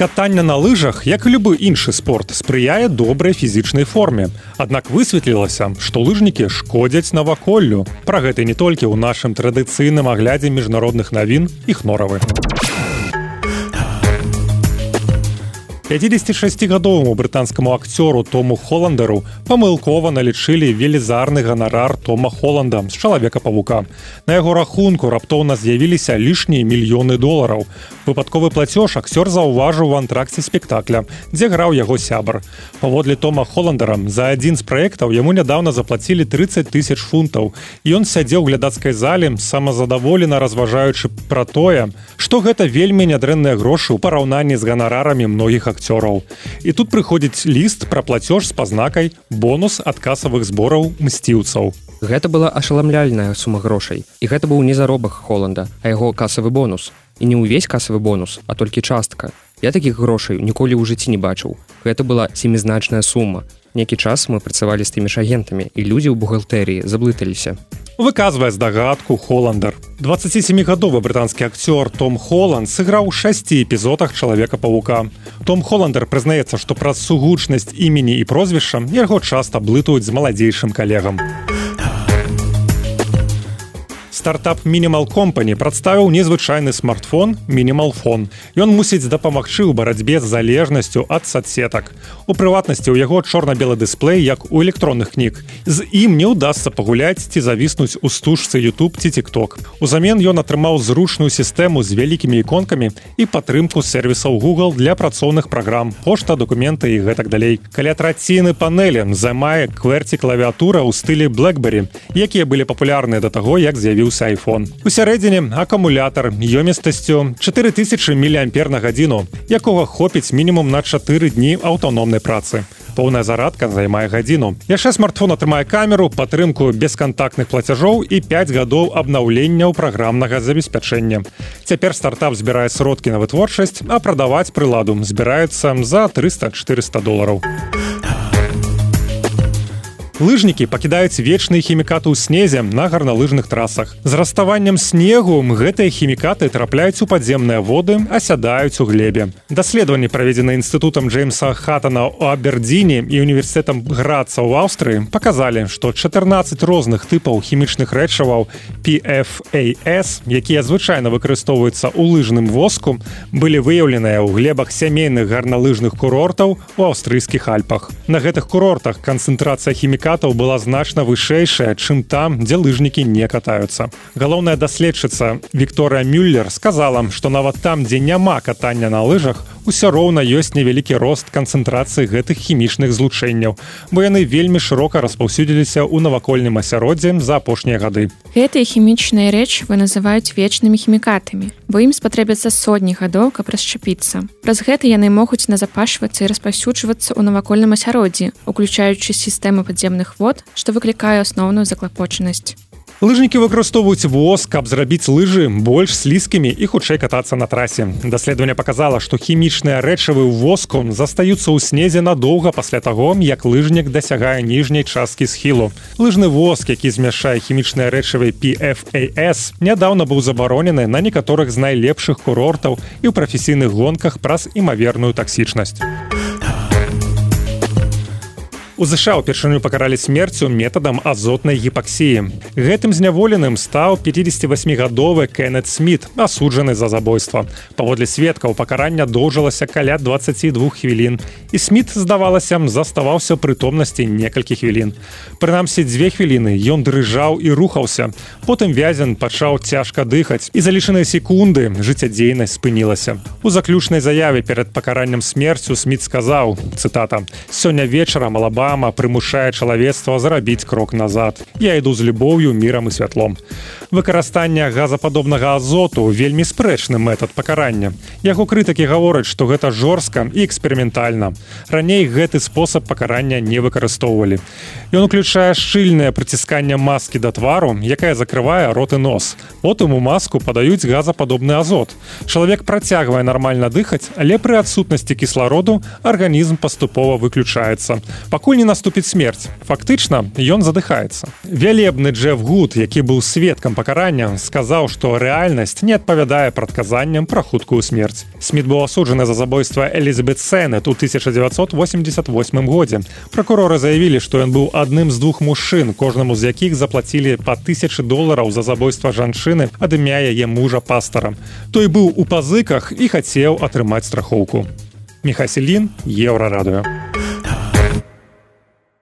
Катанне на лыжах, як і любы іншы спорт, спрыяе добрай фізічнай форме. Аднак высветлілася, што лыжнікі шкодзяць наваколлю. Пра гэта не толькі ў нашым традыцыйным аглядзе міжнародных навін іх норавы. 56гадоваму брытанскаму акцёру Тому Холландеру памылкова налічылі велізарны ганарар Тома Холланда з чалавека павука. На яго рахунку раптоўна з'явіліся лішнія мільёны долараў. Выпадковы плацёж акцёр заўважыў у антракце спектакля, дзе граў яго сябар. Паводле Тома Холландера за адзін з праектаў яму нядаўна заплацілі 30 тысяч фунтаў. Ён сядзеў глядацкай зале, самазадаволена разважаючы пра тое, што гэта вельмі нядрэнныя грошы ў параўнанні з ганарарамі многіх акцёраў акцёраў. І тут прыходзіць ліст пра плацёж з пазнакай бонус ад касавых збораў мсціўцаў. Гэта была ашаламляльная сума грошай. І гэта быў не заробак Холланда, а яго касавы бонус. І не ўвесь касавы бонус, а толькі частка. Я такіх грошай ніколі ў жыцці не бачыў. Гэта была семізначная сума. Некі час мы працавалі з тымі ж агентамі і людзі ў бухгалтэрыі заблыталіся выказвае здагадку холландер 27гадовы брытанскі акцёр том холланд сыграў у шасці эпізодах чалавека павука том холландер прызнаецца што праз сугучнасць імені і прозвішча яго часта блытаюць з маладзейшым калегам. у стартап мінімал компані прадставіў незвычайны смартфон мінімалфон ён мусіць дапамагчы ў барацьбе з залежнасцю ад садсетак у прыватнасці ў яго чорна-белы дысплей як у электронных кніг. З ім не ўдасся пагуляць ці завіснуць у стужцы youtube ці тикток узамен ён атрымаў зручную сістэму з вялікімі іконкамі і падтрымку сервісаў google для працоўных праграм пошта документы і гэтак далей. Каля траціны панелі займае кверці клавіатура ў стылі blackberry якія былі папулярныя да таго як з'явіў з'явіўся iPhone. У сярэдзіне акумулятар ёмістасцю 4000 міліампер на гадзіну, якога хопіць мінімум на 4 дні аўтаномнай працы. Поўная зарадка займае гадзіну. Яшчэ смартфон атрымае камеру, падтрымку бескантактных плацяжоў і 5 гадоў абнаўленняў праграмнага забеспячэння. Цяпер стартап збірае сродкі на вытворчасць, а прадаваць прыладу збіраецца за 300-400 долараў лыжнікі пакідаюць вечныя хімікаты ў снезе на гарналыжных трасах. З раставаннем снегу гэтыя хімікаты трапляюць у падземныя воды асядаюць у глебе. Даследаванні праведзены інстытутам джеймса хатана у абердзіне і універсітэтам граца ў аўстрыі паказалі што 14 розных тыпаў хімічных рэчываў pfas якія звычайна выкарыстоўваюцца ў лыжным воску былі выяўленыя ў глебах сямейных гарналыжных курортаў у аўстрыйскіх альпах. На гэтых курортах канцэнтрацыя хімікатаў сертыфікатаў была значна вышэйшая чым там дзе лыжнікі не катаюцца. Галоўная даследчыца Вікторыя мюллер сказала што нават там дзе няма катання на лыжах усё роўна ёсць невялікі рост канцэнтрацыі гэтых хімічных злучэнняў бо яны вельмі шырока распаўсюдзіліся ў навакольным асяроддзе за апошнія гады. Гэтыя хімічныя рэчывы называюць вечнымі хімікатамі бо ім спатрэбяцца сотні гадоў каб расчапіцца праз гэта яны могуць назапашвацца і распаўсюджвацца ў навакольным асяроддзі уключаючы падземных падземных вод, што выклікае асноўную заклапочанасць. Лыжнікі выкарыстоўваюць воз, каб зрабіць лыжы больш слізкімі і хутчэй катацца на трасе. Даследаванне паказала, што хімічныя рэчывы ў воску застаюцца ў снезе надоўга пасля таго, як лыжнік дасягае ніжняй часткі схілу. Лыжны воск, які змяшае хімічныя рэчывы PFAS, нядаўна быў забаронены на некаторых з найлепшых курортаў і ў прафесійных гонках праз імаверную таксічнасць. У ЗША ўпершыню пакаралі смерцю метадам азотнай гіпаксіі. Гэтым зняволеным стаў 58гадовы Кеннет Смит, асуджаны за забойства. Паводле сведкаў пакарання доўжылася каля 22 хвілін. І Смит, здавалася, заставаўся прытомнасці некалькі хвілін. Прынамсі дзве хвіліны ён дрыжаў і рухаўся. Потым вязен пачаў цяжка дыхаць і за лічаныя секунды жыццядзейнасць спынілася. У заключнай заяве перад пакараннем смерцю Смит сказаў цытата: сёння вечара малаба мама прымушае чалавецтва зарабіць крок назад. Я іду з любоўю мірам і святлом. Выкарыстанне газападобнага азоту вельмі спрэчны метад пакарання. Яго крытыкі гавораць, што гэта жорстка і эксперыментальна. Раней гэты спосаб пакарання не выкарыстоўвалі. Ён уключае шчыльнае прыцісканне маскі да твару, якая закрывае рот і нос. Потым у маску падаюць газападобны азот. Чалавек працягвае нармальна дыхаць, але пры адсутнасці кіслароду арганізм паступова выключаецца. Пакуль не наступіць смерць. Фактычна ён задыхаецца. Вялебны джеф гуд які быў сведкам пакарання сказаў што рэальнасць не адпавядае прадказанням пра хуткую смерць. Смит быў асуджаны за забойства элізабет сенет у 1988 годзе. Прокуроры заявілі што ён быў адным з двух мужчын кожнаму з якіх заплацілі па тысячи долараў за забойства жанчыны ад імя яе мужа пастара. Той быў у пазыках і хацеў атрымаць страхоўку. Мехасселін еўрарадыо